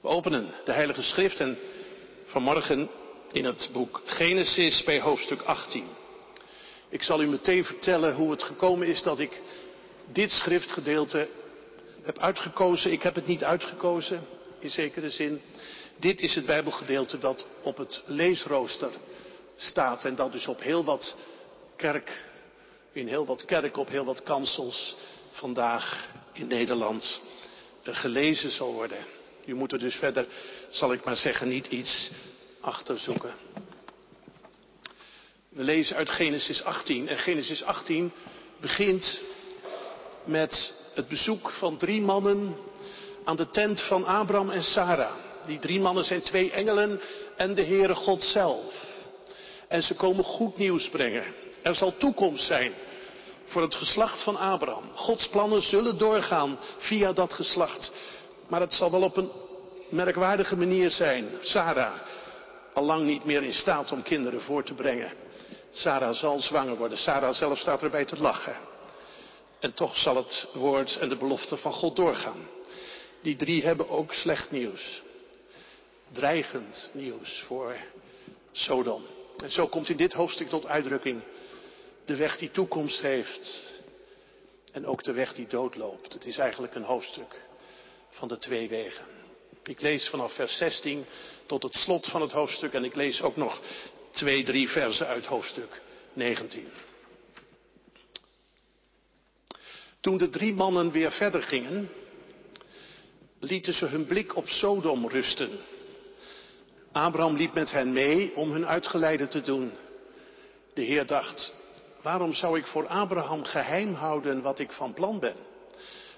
We openen de Heilige Schrift en vanmorgen in het boek Genesis bij hoofdstuk 18. Ik zal u meteen vertellen hoe het gekomen is dat ik dit schriftgedeelte heb uitgekozen. Ik heb het niet uitgekozen, in zekere zin. Dit is het Bijbelgedeelte dat op het leesrooster staat en dat dus op heel wat kerk, in heel wat kerken, op heel wat kansels vandaag in Nederland gelezen zal worden. U moet er dus verder, zal ik maar zeggen, niet iets achter zoeken. We lezen uit Genesis 18 en Genesis 18 begint met het bezoek van drie mannen aan de tent van Abraham en Sarah. Die drie mannen zijn twee engelen en de Heere God zelf. En ze komen goed nieuws brengen. Er zal toekomst zijn voor het geslacht van Abraham. Gods plannen zullen doorgaan via dat geslacht. Maar het zal wel op een merkwaardige manier zijn. Sarah, al lang niet meer in staat om kinderen voor te brengen. Sarah zal zwanger worden. Sarah zelf staat erbij te lachen. En toch zal het woord en de belofte van God doorgaan. Die drie hebben ook slecht nieuws. Dreigend nieuws voor Sodom. En zo komt in dit hoofdstuk tot uitdrukking de weg die toekomst heeft en ook de weg die doodloopt. Het is eigenlijk een hoofdstuk van de twee wegen. Ik lees vanaf vers 16 tot het slot van het hoofdstuk en ik lees ook nog twee, drie versen uit hoofdstuk 19. Toen de drie mannen weer verder gingen, lieten ze hun blik op Sodom rusten. Abraham liep met hen mee om hun uitgeleide te doen. De Heer dacht, waarom zou ik voor Abraham geheim houden wat ik van plan ben?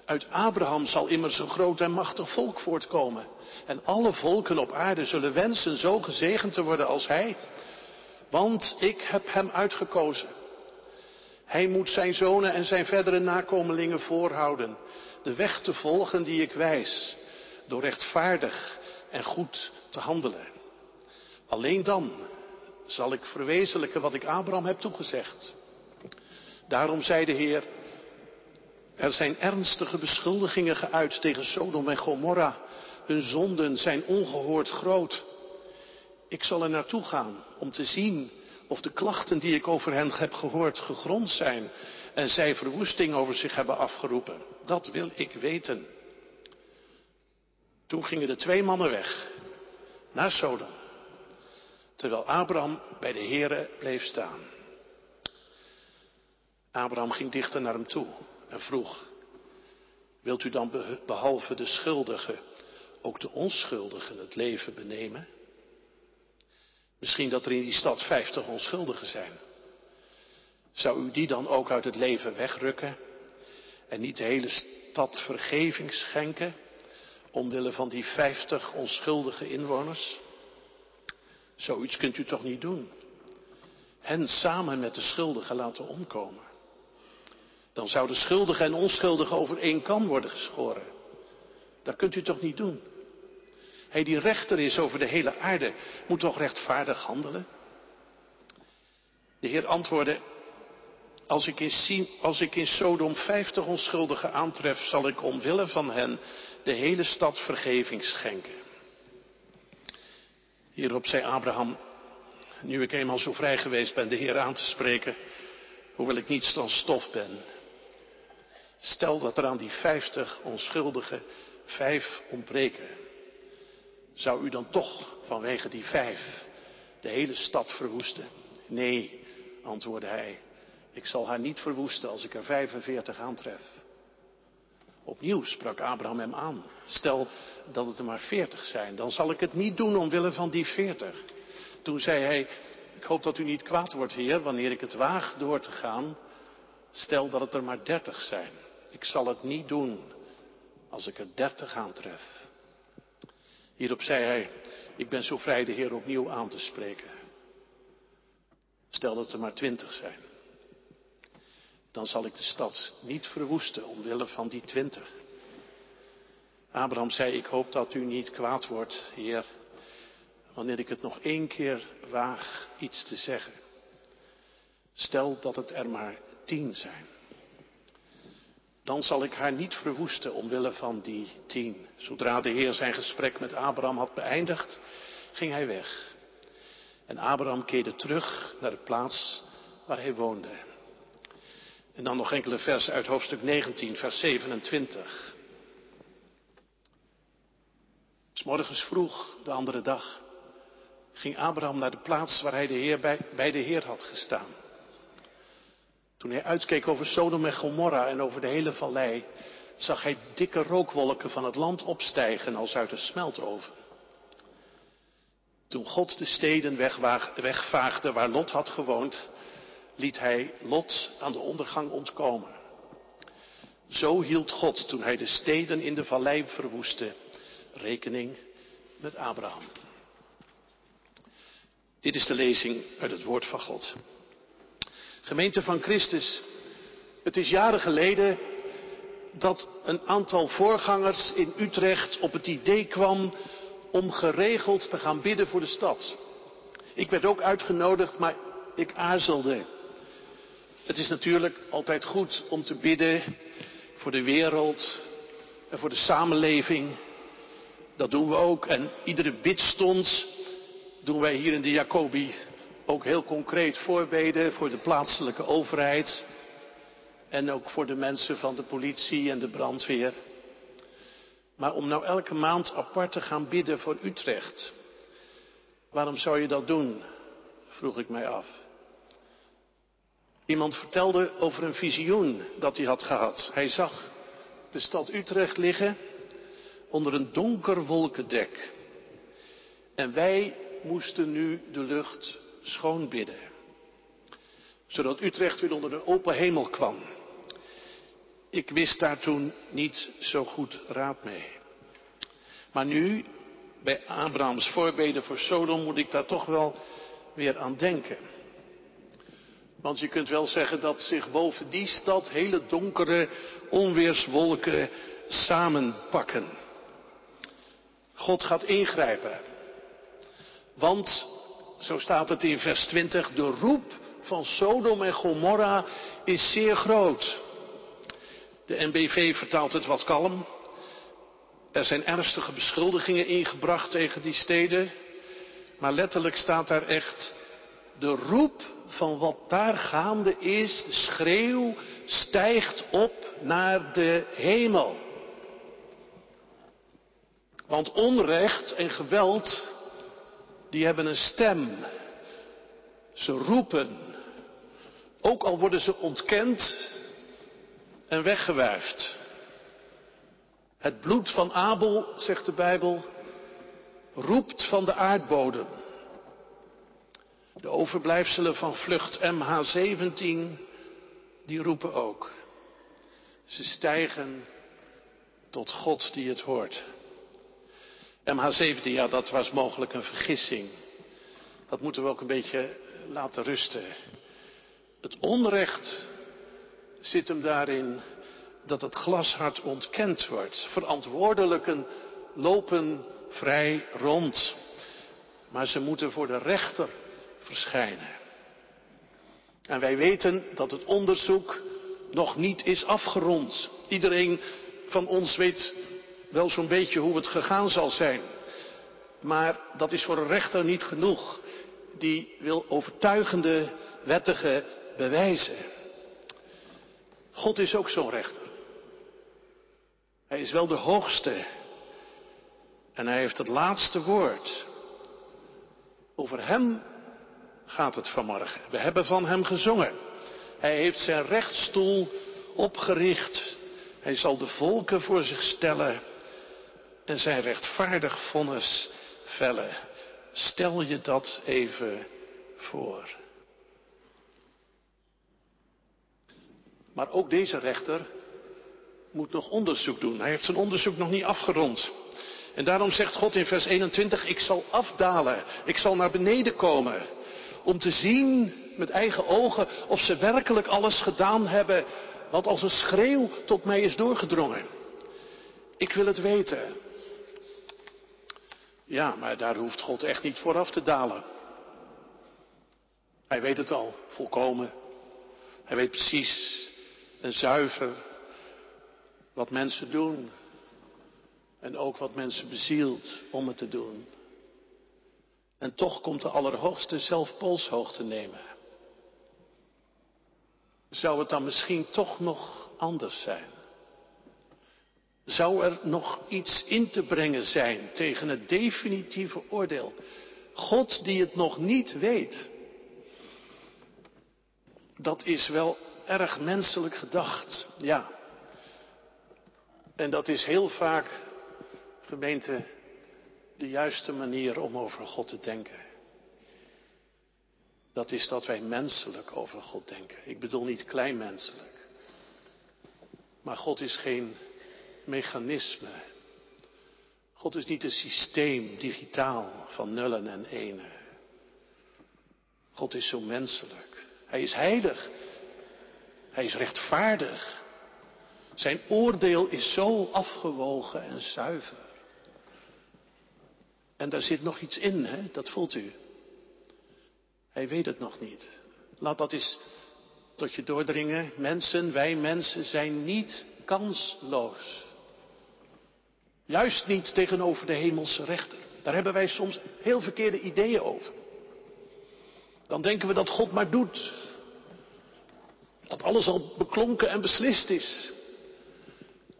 Uit Abraham zal immers een groot en machtig volk voortkomen. En alle volken op aarde zullen wensen zo gezegend te worden als hij. Want ik heb hem uitgekozen. Hij moet zijn zonen en zijn verdere nakomelingen voorhouden. De weg te volgen die ik wijs. Door rechtvaardig en goed te handelen. Alleen dan zal ik verwezenlijken wat ik Abraham heb toegezegd. Daarom zei de Heer, er zijn ernstige beschuldigingen geuit tegen Sodom en Gomorra. Hun zonden zijn ongehoord groot. Ik zal er naartoe gaan om te zien of de klachten die ik over hen heb gehoord gegrond zijn en zij verwoesting over zich hebben afgeroepen. Dat wil ik weten. Toen gingen de twee mannen weg naar Sodom, terwijl Abraham bij de Here bleef staan. Abraham ging dichter naar hem toe en vroeg, wilt u dan behalve de schuldigen ook de onschuldigen het leven benemen? Misschien dat er in die stad vijftig onschuldigen zijn. Zou u die dan ook uit het leven wegrukken en niet de hele stad vergeving schenken omwille van die vijftig onschuldige inwoners? Zoiets kunt u toch niet doen? Hen samen met de schuldigen laten omkomen. Dan zouden schuldigen en onschuldigen over één kam worden geschoren. Dat kunt u toch niet doen? Hij die rechter is over de hele aarde, moet toch rechtvaardig handelen? De Heer antwoordde, als ik, in, als ik in Sodom vijftig onschuldigen aantref, zal ik omwille van hen de hele stad vergeving schenken. Hierop zei Abraham, nu ik eenmaal zo vrij geweest ben de Heer aan te spreken, hoewel ik niets dan stof ben. Stel dat er aan die vijftig onschuldigen vijf ontbreken. Zou u dan toch vanwege die vijf de hele stad verwoesten? Nee, antwoordde hij. Ik zal haar niet verwoesten als ik er 45 aantref. Opnieuw sprak Abraham hem aan. Stel dat het er maar 40 zijn, dan zal ik het niet doen omwille van die 40. Toen zei hij, ik hoop dat u niet kwaad wordt, heer, wanneer ik het waag door te gaan. Stel dat het er maar 30 zijn. Ik zal het niet doen als ik er 30 aantref. Hierop zei hij, ik ben zo vrij de Heer opnieuw aan te spreken. Stel dat er maar twintig zijn. Dan zal ik de stad niet verwoesten omwille van die twintig. Abraham zei, ik hoop dat u niet kwaad wordt, Heer, wanneer ik het nog één keer waag iets te zeggen. Stel dat het er maar tien zijn. Dan zal ik haar niet verwoesten omwille van die tien. Zodra de Heer zijn gesprek met Abraham had beëindigd, ging hij weg. En Abraham keerde terug naar de plaats waar hij woonde. En dan nog enkele versen uit hoofdstuk 19, vers 27. S morgens vroeg, de andere dag, ging Abraham naar de plaats waar hij de Heer bij, bij de Heer had gestaan. Toen hij uitkeek over Sodom en Gomorra en over de hele vallei, zag hij dikke rookwolken van het land opstijgen als uit een smeltoven. Toen God de steden wegvaagde waar Lot had gewoond, liet hij Lot aan de ondergang ontkomen. Zo hield God, toen hij de steden in de vallei verwoestte, rekening met Abraham. Dit is de lezing uit het woord van God. Gemeente van Christus, het is jaren geleden dat een aantal voorgangers in Utrecht op het idee kwam om geregeld te gaan bidden voor de stad. Ik werd ook uitgenodigd, maar ik aarzelde. Het is natuurlijk altijd goed om te bidden voor de wereld en voor de samenleving. Dat doen we ook. En iedere bidstond doen wij hier in de Jacobi ook heel concreet voorbeden voor de plaatselijke overheid. En ook voor de mensen van de politie en de brandweer. Maar om nou elke maand apart te gaan bidden voor Utrecht. Waarom zou je dat doen? Vroeg ik mij af. Iemand vertelde over een visioen dat hij had gehad. Hij zag de stad Utrecht liggen onder een donker wolkendek. En wij moesten nu de lucht schoonbidden. Zodat Utrecht weer onder een open hemel kwam. Ik wist daar toen niet zo goed raad mee. Maar nu, bij Abrahams voorbeden voor Sodom, moet ik daar toch wel weer aan denken. Want je kunt wel zeggen dat zich boven die stad hele donkere onweerswolken samenpakken. God gaat ingrijpen. Want, zo staat het in vers 20, de roep van Sodom en Gomorra is zeer groot. De NBV vertaalt het wat kalm. Er zijn ernstige beschuldigingen ingebracht tegen die steden. Maar letterlijk staat daar echt de roep van wat daar gaande is, de schreeuw, stijgt op naar de hemel. Want onrecht en geweld, die hebben een stem. Ze roepen. Ook al worden ze ontkend en weggewuifd. Het bloed van Abel, zegt de Bijbel, roept van de aardbodem. De overblijfselen van vlucht MH17, die roepen ook. Ze stijgen tot God die het hoort. MH17, ja, dat was mogelijk een vergissing. Dat moeten we ook een beetje laten rusten. Het onrecht zit hem daarin dat het glashard ontkend wordt. Verantwoordelijken lopen vrij rond. Maar ze moeten voor de rechter verschijnen. En wij weten dat het onderzoek nog niet is afgerond. Iedereen van ons weet wel zo'n beetje hoe het gegaan zal zijn. Maar dat is voor een rechter niet genoeg. Die wil overtuigende, wettige bewijzen. God is ook zo'n rechter. Hij is wel de hoogste. En hij heeft het laatste woord. Over hem gaat het vanmorgen. We hebben van hem gezongen. Hij heeft zijn rechtstoel opgericht. Hij zal de volken voor zich stellen en zijn rechtvaardig vonnis vellen. Stel je dat even voor. Maar ook deze rechter moet nog onderzoek doen. Hij heeft zijn onderzoek nog niet afgerond. En daarom zegt God in vers 21, ik zal afdalen, ik zal naar beneden komen om te zien met eigen ogen of ze werkelijk alles gedaan hebben wat als een schreeuw tot mij is doorgedrongen. Ik wil het weten. Ja, maar daar hoeft God echt niet vooraf te dalen. Hij weet het al, volkomen. Hij weet precies en zuiver wat mensen doen en ook wat mensen bezielt om het te doen. En toch komt de Allerhoogste zelf polshoogte nemen. Zou het dan misschien toch nog anders zijn? Zou er nog iets in te brengen zijn tegen het definitieve oordeel? God die het nog niet weet. Dat is wel erg menselijk gedacht, ja. En dat is heel vaak, gemeente, de juiste manier om over God te denken. Dat is dat wij menselijk over God denken. Ik bedoel niet kleinmenselijk. Maar God is geen mechanisme. God is niet een systeem digitaal van nullen en enen. God is zo menselijk. Hij is heilig. Hij is rechtvaardig. Zijn oordeel is zo afgewogen en zuiver. En daar zit nog iets in, hè? dat voelt u. Hij weet het nog niet. Laat dat eens tot je doordringen. Mensen, wij mensen zijn niet kansloos. Juist niet tegenover de hemelse rechter. Daar hebben wij soms heel verkeerde ideeën over. Dan denken we dat God maar doet. Dat alles al beklonken en beslist is.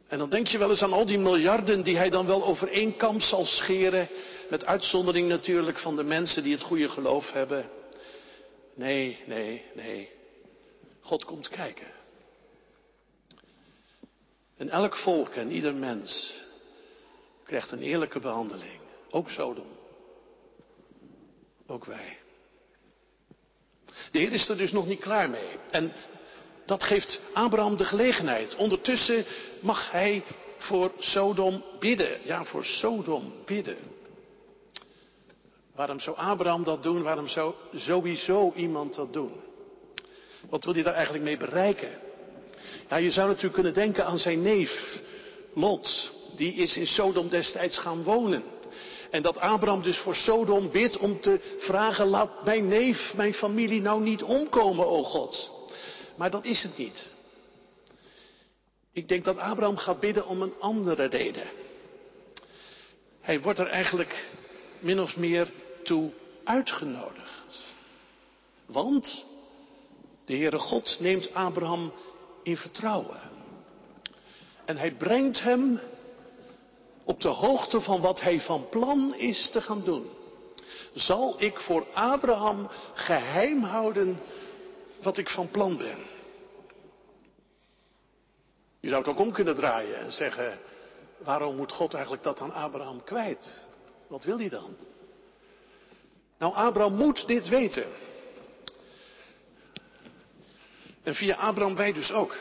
En dan denk je wel eens aan al die miljarden die hij dan wel over één kamp zal scheren. Met uitzondering natuurlijk van de mensen die het goede geloof hebben. Nee, nee, nee. God komt kijken. En elk volk en ieder mens krijgt een eerlijke behandeling. Ook Sodom. Ook wij. De Heer is er dus nog niet klaar mee. En dat geeft Abraham de gelegenheid. Ondertussen mag hij voor Sodom bidden. Ja, voor Sodom bidden. Waarom zou Abraham dat doen? Waarom zou sowieso iemand dat doen? Wat wil hij daar eigenlijk mee bereiken? Ja, je zou natuurlijk kunnen denken aan zijn neef, Lot. Die is in Sodom destijds gaan wonen. En dat Abraham dus voor Sodom bidt om te vragen, laat mijn neef, mijn familie nou niet omkomen, o God. Maar dat is het niet. Ik denk dat Abraham gaat bidden om een andere reden. Hij wordt er eigenlijk min of meer toe uitgenodigd. Want de Heere God neemt Abraham in vertrouwen. En hij brengt hem op de hoogte van wat hij van plan is te gaan doen. Zal ik voor Abraham geheim houden wat ik van plan ben? Je zou het ook om kunnen draaien en zeggen, waarom moet God eigenlijk dat aan Abraham kwijt? Wat wil hij dan? Nou, Abraham moet dit weten. En via Abraham wij dus ook.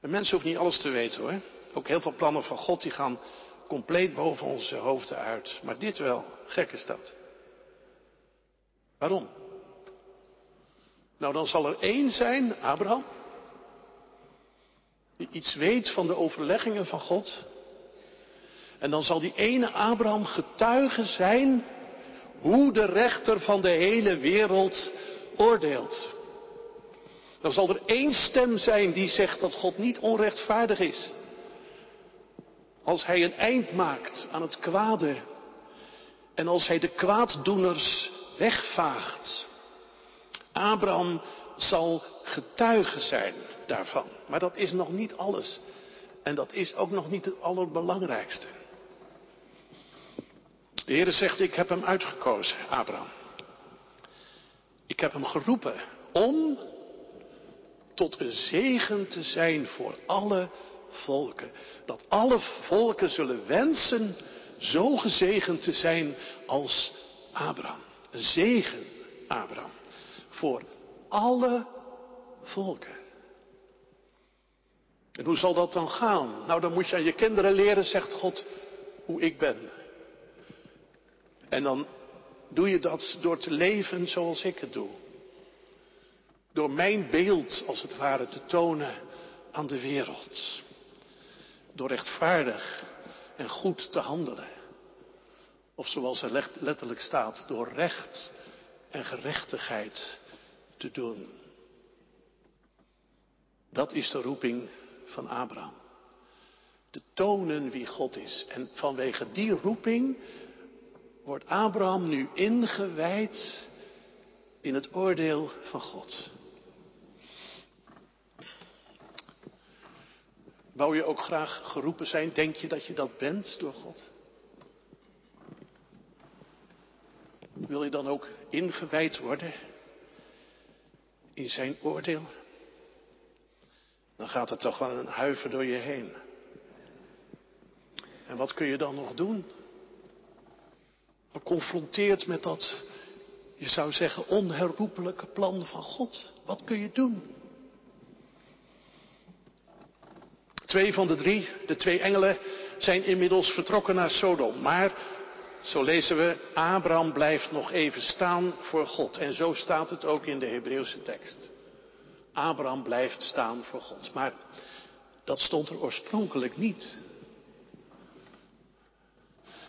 Een mens hoeft niet alles te weten hoor. Ook heel veel plannen van God die gaan compleet boven onze hoofden uit. Maar dit wel, gek is dat. Waarom? Nou, dan zal er één zijn, Abraham, die iets weet van de overleggingen van God. En dan zal die ene Abraham getuige zijn hoe de rechter van de hele wereld oordeelt. Dan zal er één stem zijn die zegt dat God niet onrechtvaardig is. Als hij een eind maakt aan het kwade en als hij de kwaaddoeners wegvaagt. Abraham zal getuige zijn daarvan. Maar dat is nog niet alles. En dat is ook nog niet het allerbelangrijkste. De Heer zegt, ik heb hem uitgekozen, Abraham. Ik heb hem geroepen om tot een zegen te zijn voor alle volken. Dat alle volken zullen wensen zo gezegend te zijn als Abraham. Een zegen, Abraham. Voor alle volken. En hoe zal dat dan gaan? Nou, dan moet je aan je kinderen leren, zegt God, hoe ik ben. En dan doe je dat door te leven zoals ik het doe. Door mijn beeld, als het ware, te tonen aan de wereld. Door rechtvaardig en goed te handelen. Of zoals er letterlijk staat, door recht en gerechtigheid te doen. Dat is de roeping van Abraham. Te tonen wie God is. En vanwege die roeping wordt Abraham nu ingewijd in het oordeel van God. Wou je ook graag geroepen zijn? Denk je dat je dat bent door God? Wil je dan ook ingewijd worden in zijn oordeel? Dan gaat er toch wel een huiver door je heen. En wat kun je dan nog doen? Geconfronteerd met dat, je zou zeggen, onherroepelijke plan van God. Wat kun je doen? Twee van de drie, de twee engelen, zijn inmiddels vertrokken naar Sodom. Maar, zo lezen we, Abraham blijft nog even staan voor God. En zo staat het ook in de Hebreeuwse tekst. Abraham blijft staan voor God. Maar dat stond er oorspronkelijk niet.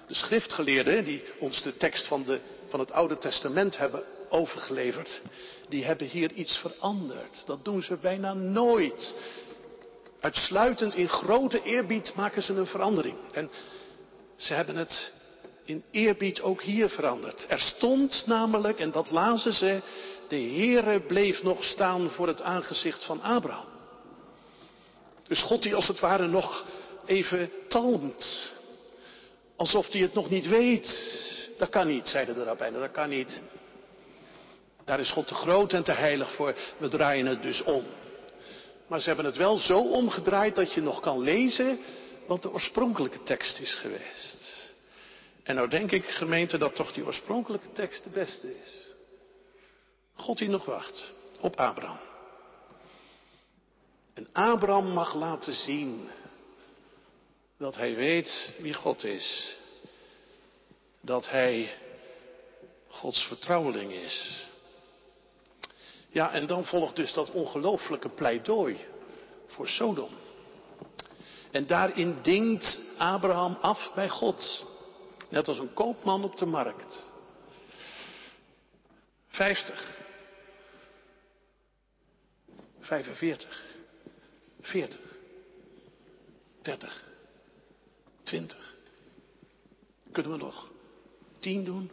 De schriftgeleerden die ons de tekst van, de, van het Oude Testament hebben overgeleverd, die hebben hier iets veranderd. Dat doen ze bijna nooit. Uitsluitend in grote eerbied maken ze een verandering. En ze hebben het in eerbied ook hier veranderd. Er stond namelijk, en dat lazen ze, de Heere bleef nog staan voor het aangezicht van Abraham. Dus God die als het ware nog even talmt. Alsof hij het nog niet weet. Dat kan niet, zeiden de rabbijnen, dat kan niet. Daar is God te groot en te heilig voor. We draaien het dus om. Maar ze hebben het wel zo omgedraaid dat je nog kan lezen wat de oorspronkelijke tekst is geweest. En nou denk ik, gemeente, dat toch die oorspronkelijke tekst de beste is. God die nog wacht op Abraham. En Abraham mag laten zien dat hij weet wie God is. Dat hij Gods vertrouweling is. Ja, en dan volgt dus dat ongelooflijke pleidooi voor Sodom. En daarin dingt Abraham af bij God. Net als een koopman op de markt. 50. 45. 40. 30. 20. Kunnen we nog 10 doen?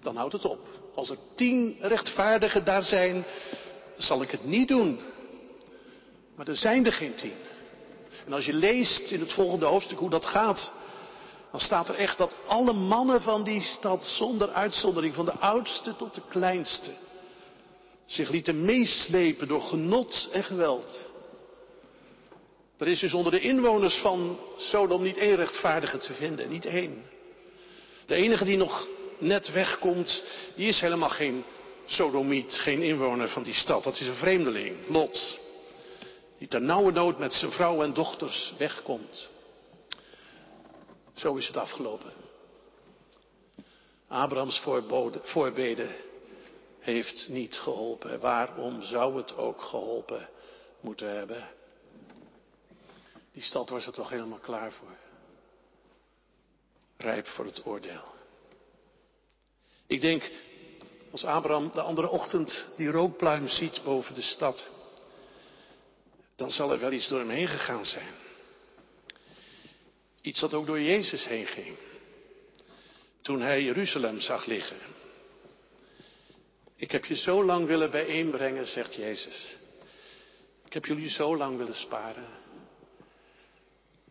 Dan houdt het op. Als er tien rechtvaardigen daar zijn, zal ik het niet doen. Maar er zijn er geen tien. En als je leest in het volgende hoofdstuk hoe dat gaat, dan staat er echt dat alle mannen van die stad, zonder uitzondering, van de oudste tot de kleinste, zich lieten meeslepen door genot en geweld. Er is dus onder de inwoners van Sodom niet één rechtvaardige te vinden, niet één. De enige die nog net wegkomt, die is helemaal geen sodomiet, geen inwoner van die stad. Dat is een vreemdeling, Lot. Die ter nauwe nood met zijn vrouw en dochters wegkomt. Zo is het afgelopen. Abrahams voorbeden heeft niet geholpen. Waarom zou het ook geholpen moeten hebben? Die stad was er toch helemaal klaar voor. Rijp voor het oordeel. Ik denk, als Abraham de andere ochtend die rookpluim ziet boven de stad, dan zal er wel iets door hem heen gegaan zijn. Iets dat ook door Jezus heen ging. Toen hij Jeruzalem zag liggen. Ik heb je zo lang willen bijeenbrengen, zegt Jezus. Ik heb jullie zo lang willen sparen.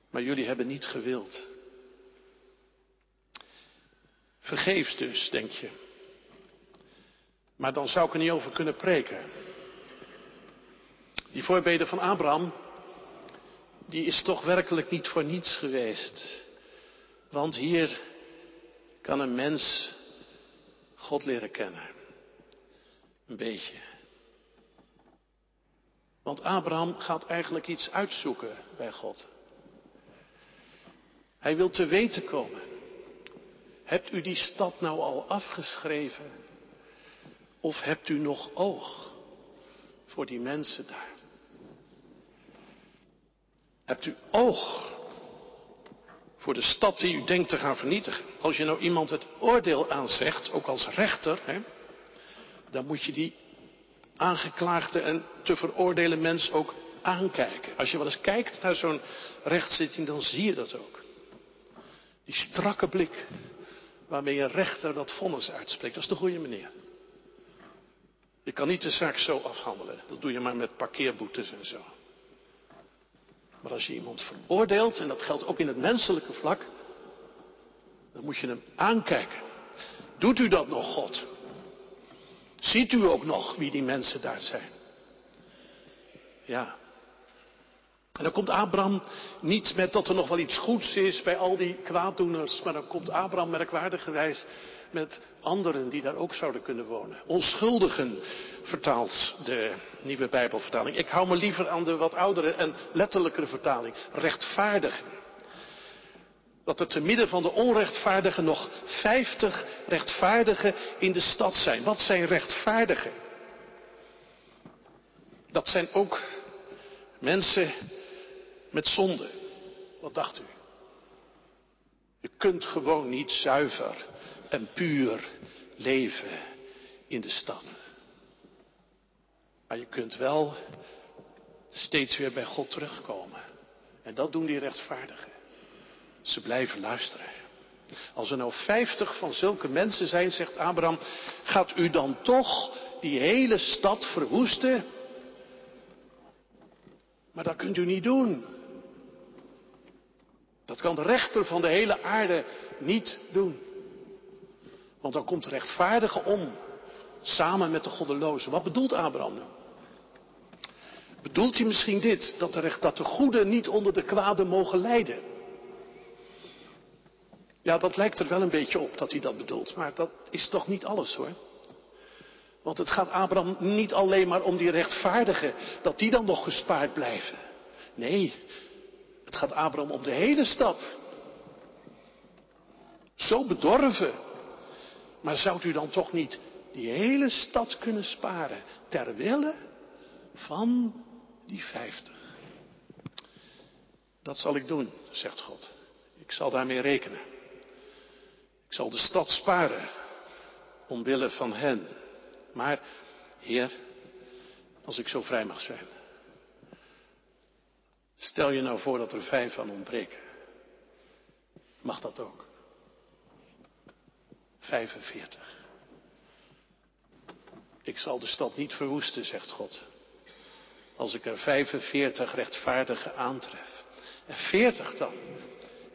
Maar jullie hebben niet gewild. Vergeefs dus, denk je. Maar dan zou ik er niet over kunnen preken. Die voorbeden van Abraham, die is toch werkelijk niet voor niets geweest. Want hier kan een mens God leren kennen. Een beetje. Want Abraham gaat eigenlijk iets uitzoeken bij God. Hij wil te weten komen. Hebt u die stad nou al afgeschreven? Of hebt u nog oog voor die mensen daar? Hebt u oog voor de stad die u denkt te gaan vernietigen? Als je nou iemand het oordeel aanzegt, ook als rechter, hè, dan moet je die aangeklaagde en te veroordelen mens ook aankijken. Als je wel eens kijkt naar zo'n rechtszitting, dan zie je dat ook. Die strakke blik waarmee een rechter dat vonnis uitspreekt, dat is de goede meneer. Je kan niet de zaak zo afhandelen. Dat doe je maar met parkeerboetes en zo. Maar als je iemand veroordeelt, en dat geldt ook in het menselijke vlak, dan moet je hem aankijken. Doet u dat nog, God? Ziet u ook nog wie die mensen daar zijn? Ja. En dan komt Abraham niet met dat er nog wel iets goeds is bij al die kwaaddoeners, maar dan komt Abraham merkwaardigerwijs met anderen die daar ook zouden kunnen wonen. Onschuldigen vertaalt de nieuwe Bijbelvertaling. Ik hou me liever aan de wat oudere en letterlijkere vertaling. Rechtvaardigen. Dat er te midden van de onrechtvaardigen nog vijftig rechtvaardigen in de stad zijn. Wat zijn rechtvaardigen? Dat zijn ook mensen met zonde. Wat dacht u? Je kunt gewoon niet zuiver en puur leven in de stad. Maar je kunt wel steeds weer bij God terugkomen. En dat doen die rechtvaardigen. Ze blijven luisteren. Als er nou vijftig van zulke mensen zijn, zegt Abraham, gaat u dan toch die hele stad verwoesten? Maar dat kunt u niet doen. Dat kan de rechter van de hele aarde niet doen. Want dan komt de rechtvaardige om, samen met de goddeloze. Wat bedoelt Abraham nu? Bedoelt hij misschien dit, dat de, dat de goede niet onder de kwade mogen lijden? Ja, dat lijkt er wel een beetje op dat hij dat bedoelt, maar dat is toch niet alles hoor. Want het gaat Abraham niet alleen maar om die rechtvaardigen, dat die dan nog gespaard blijven. Nee, het gaat Abraham om de hele stad. Zo bedorven. Maar zou u dan toch niet die hele stad kunnen sparen ter wille van die vijftig? Dat zal ik doen, zegt God. Ik zal daarmee rekenen. Ik zal de stad sparen omwille van hen. Maar, Heer, als ik zo vrij mag zijn. Stel je nou voor dat er vijf aan ontbreken. Mag dat ook? 45. Ik zal de stad niet verwoesten, zegt God. Als ik er 45 rechtvaardigen aantref. En 40 dan.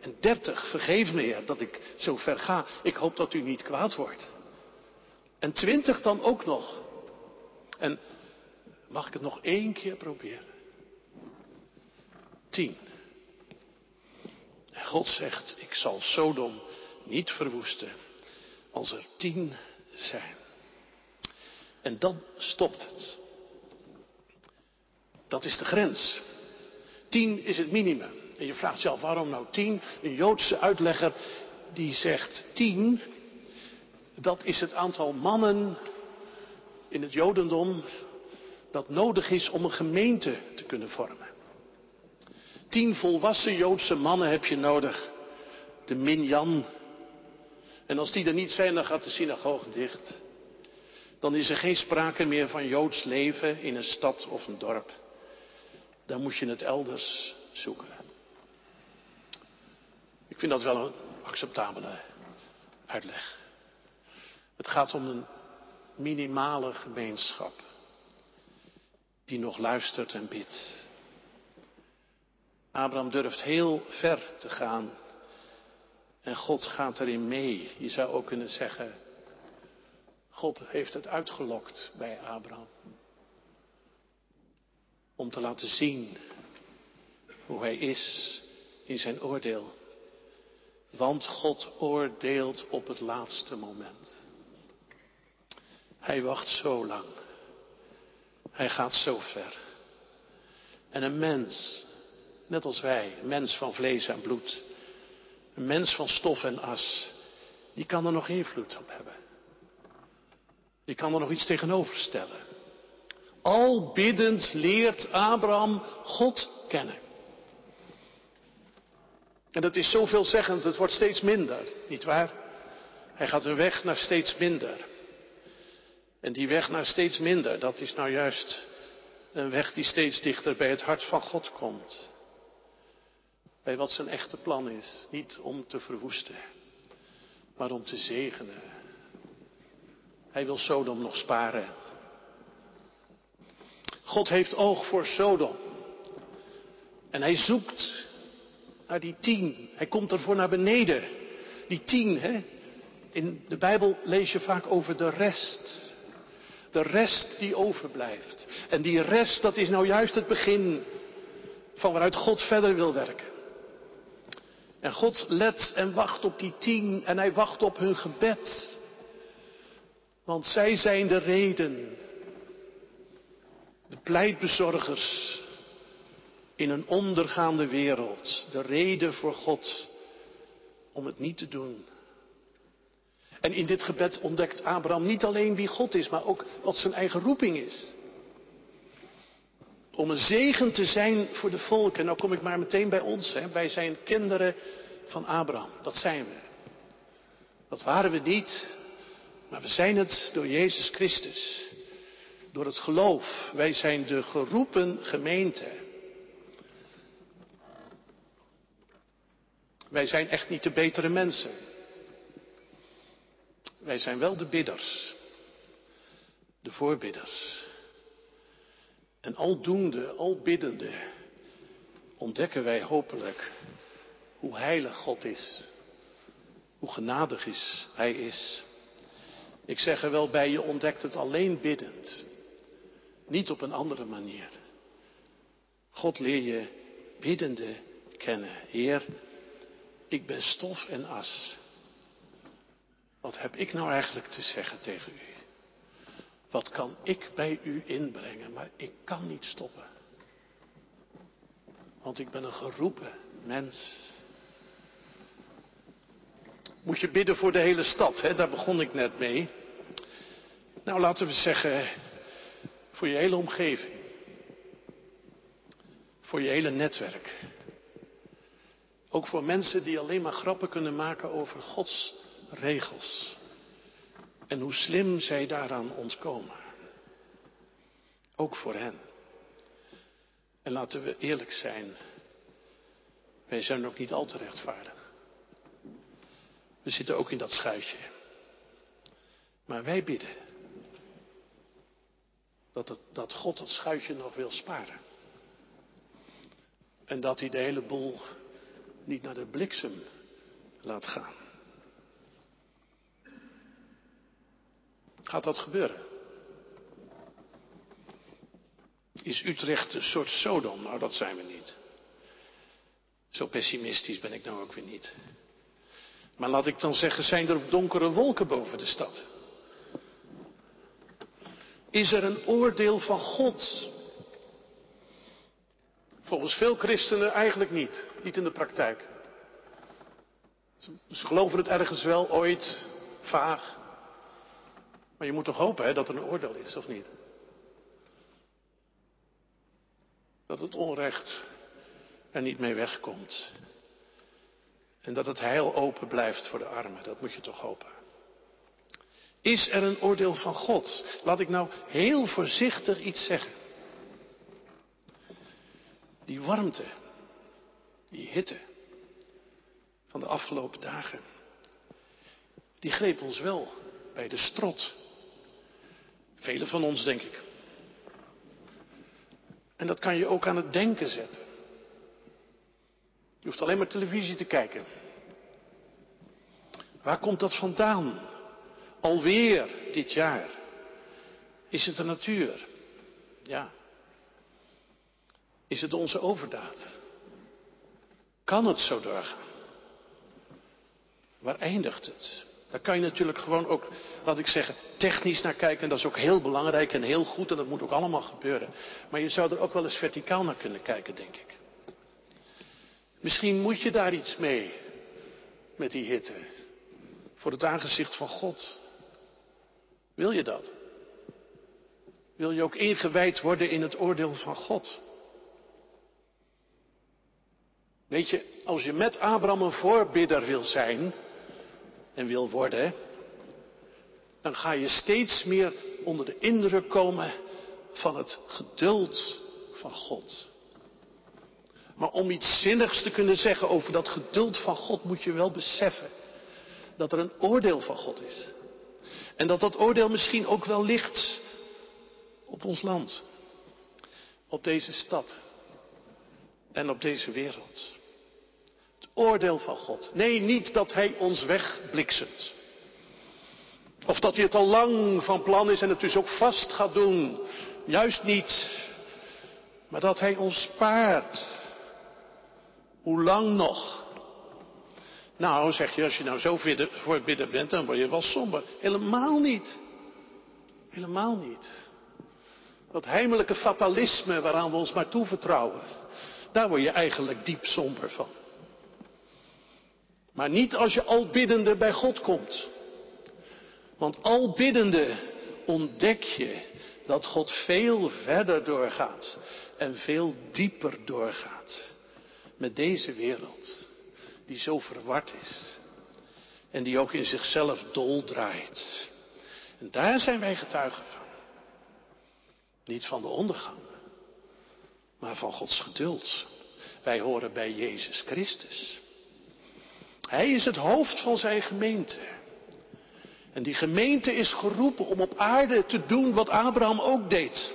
En 30, vergeef me dat ik zo ver ga. Ik hoop dat u niet kwaad wordt. En 20 dan ook nog. En mag ik het nog één keer proberen? Tien. En God zegt, ik zal Sodom niet verwoesten als er tien zijn. En dan stopt het. Dat is de grens. Tien is het minimum. En je vraagt je af, waarom nou tien? Een Joodse uitlegger die zegt tien, dat is het aantal mannen in het Jodendom dat nodig is om een gemeente te kunnen vormen. Tien volwassen Joodse mannen heb je nodig. De minyan. En als die er niet zijn, dan gaat de synagoge dicht. Dan is er geen sprake meer van Joods leven in een stad of een dorp. Dan moet je het elders zoeken. Ik vind dat wel een acceptabele uitleg. Het gaat om een minimale gemeenschap die nog luistert en bidt. Abraham durft heel ver te gaan. En God gaat erin mee. Je zou ook kunnen zeggen, God heeft het uitgelokt bij Abraham. Om te laten zien hoe hij is in zijn oordeel. Want God oordeelt op het laatste moment. Hij wacht zo lang. Hij gaat zo ver. En een mens Net als wij, een mens van vlees en bloed. Een mens van stof en as. Die kan er nog invloed op hebben. Die kan er nog iets tegenover stellen. Al biddend leert Abraham God kennen. En dat is zo veelzeggend, het wordt steeds minder, niet waar? Hij gaat een weg naar steeds minder. En die weg naar steeds minder, dat is nou juist een weg die steeds dichter bij het hart van God komt. Bij wat zijn echte plan is. Niet om te verwoesten, maar om te zegenen. Hij wil Sodom nog sparen. God heeft oog voor Sodom. En hij zoekt naar die tien. Hij komt ervoor naar beneden. Die tien, hè? In de Bijbel lees je vaak over de rest. De rest die overblijft. En die rest, dat is nou juist het begin van waaruit God verder wil werken. En God let en wacht op die tien en hij wacht op hun gebed. Want zij zijn de reden, de pleitbezorgers in een ondergaande wereld, de reden voor God om het niet te doen. En in dit gebed ontdekt Abraham niet alleen wie God is, maar ook wat zijn eigen roeping is. Om een zegen te zijn voor de volken. Nou kom ik maar meteen bij ons. Hè. Wij zijn kinderen van Abraham. Dat zijn we. Dat waren we niet. Maar we zijn het door Jezus Christus. Door het geloof. Wij zijn de geroepen gemeente. Wij zijn echt niet de betere mensen. Wij zijn wel de bidders. De voorbidders. En aldoende, al biddende, ontdekken wij hopelijk hoe heilig God is. Hoe genadig is Hij is. Ik zeg er wel bij, je ontdekt het alleen biddend. Niet op een andere manier. God leer je biddende kennen. Heer, ik ben stof en as. Wat heb ik nou eigenlijk te zeggen tegen u? Wat kan ik bij u inbrengen? Maar ik kan niet stoppen. Want ik ben een geroepen mens. Moet je bidden voor de hele stad, hè? daar begon ik net mee. Nou, laten we zeggen, voor je hele omgeving. Voor je hele netwerk. Ook voor mensen die alleen maar grappen kunnen maken over Gods regels. En hoe slim zij daaraan ontkomen. Ook voor hen. En laten we eerlijk zijn. Wij zijn ook niet al te rechtvaardig. We zitten ook in dat schuitje. Maar wij bidden. Dat, het, dat God dat schuitje nog wil sparen. En dat hij de hele boel niet naar de bliksem laat gaan. Gaat dat gebeuren? Is Utrecht een soort Sodom? Nou, dat zijn we niet. Zo pessimistisch ben ik nou ook weer niet. Maar laat ik dan zeggen, zijn er donkere wolken boven de stad? Is er een oordeel van God? Volgens veel christenen eigenlijk niet. Niet in de praktijk. Ze geloven het ergens wel, ooit, vaag. Maar je moet toch hopen hè, dat er een oordeel is, of niet? Dat het onrecht er niet mee wegkomt. En dat het heil open blijft voor de armen. Dat moet je toch hopen. Is er een oordeel van God? Laat ik nou heel voorzichtig iets zeggen. Die warmte, die hitte van de afgelopen dagen, die greep ons wel bij de strot. Velen van ons, denk ik. En dat kan je ook aan het denken zetten. Je hoeft alleen maar televisie te kijken. Waar komt dat vandaan? Alweer dit jaar. Is het de natuur? Ja. Is het onze overdaad? Kan het zo doorgaan? Waar eindigt het? Daar kan je natuurlijk gewoon ook, laat ik zeggen, technisch naar kijken. En dat is ook heel belangrijk en heel goed en dat moet ook allemaal gebeuren. Maar je zou er ook wel eens verticaal naar kunnen kijken, denk ik. Misschien moet je daar iets mee met die hitte. Voor het aangezicht van God. Wil je dat? Wil je ook ingewijd worden in het oordeel van God? Weet je, als je met Abraham een voorbidder wil zijn en wil worden, dan ga je steeds meer onder de indruk komen van het geduld van God. Maar om iets zinnigs te kunnen zeggen over dat geduld van God moet je wel beseffen dat er een oordeel van God is. En dat dat oordeel misschien ook wel ligt op ons land, op deze stad en op deze wereld. Oordeel van God. Nee, niet dat Hij ons wegbliksemt. Of dat hij het al lang van plan is en het dus ook vast gaat doen. Juist niet. Maar dat hij ons spaart. Hoe lang nog? Nou, zeg je, als je nou zo voor bidden bent, dan word je wel somber. Helemaal niet. Helemaal niet. Dat heimelijke fatalisme waaraan we ons maar toevertrouwen. Daar word je eigenlijk diep somber van. Maar niet als je al biddende bij God komt. Want al biddende ontdek je dat God veel verder doorgaat en veel dieper doorgaat met deze wereld die zo verward is en die ook in zichzelf doldraait. En daar zijn wij getuigen van. Niet van de ondergang, maar van Gods geduld. Wij horen bij Jezus Christus. Hij is het hoofd van zijn gemeente. En die gemeente is geroepen om op aarde te doen wat Abraham ook deed.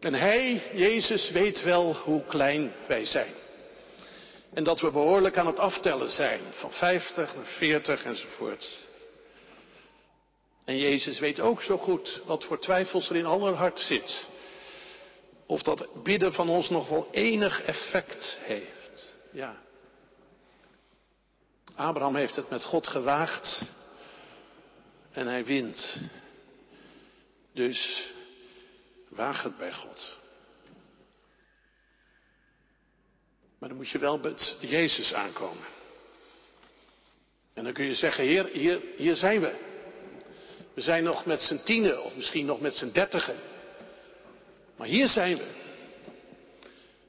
En hij, Jezus, weet wel hoe klein wij zijn. En dat we behoorlijk aan het aftellen zijn, van 50 naar 40 enzovoort. En Jezus weet ook zo goed wat voor twijfels er in aller hart zit. Of dat bidden van ons nog wel enig effect heeft. Ja. Abraham heeft het met God gewaagd en hij wint. Dus waag het bij God. Maar dan moet je wel met Jezus aankomen. En dan kun je zeggen, Heer, hier, hier zijn we. We zijn nog met z'n tienen of misschien nog met z'n dertigen. Maar hier zijn we.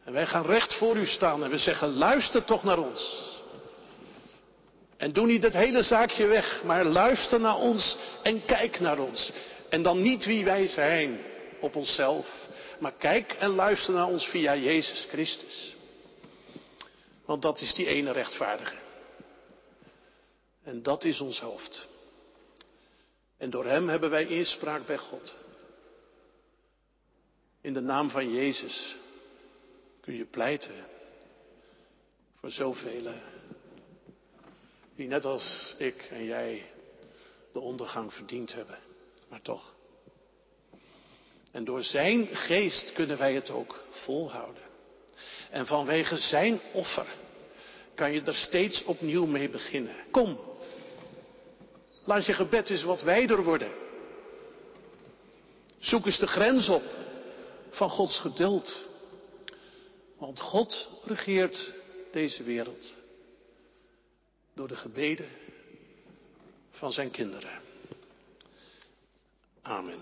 En wij gaan recht voor u staan en we zeggen, luister toch naar ons. En doe niet het hele zaakje weg, maar luister naar ons en kijk naar ons. En dan niet wie wij zijn op onszelf, maar kijk en luister naar ons via Jezus Christus. Want dat is die ene rechtvaardige. En dat is ons hoofd. En door Hem hebben wij inspraak bij God. In de naam van Jezus kun je pleiten voor zoveel die net als ik en jij de ondergang verdiend hebben. Maar toch. En door Zijn geest kunnen wij het ook volhouden. En vanwege Zijn offer kan je er steeds opnieuw mee beginnen. Kom, laat je gebed eens wat wijder worden. Zoek eens de grens op van Gods geduld. Want God regeert deze wereld door de gebeden van zijn kinderen. Amen.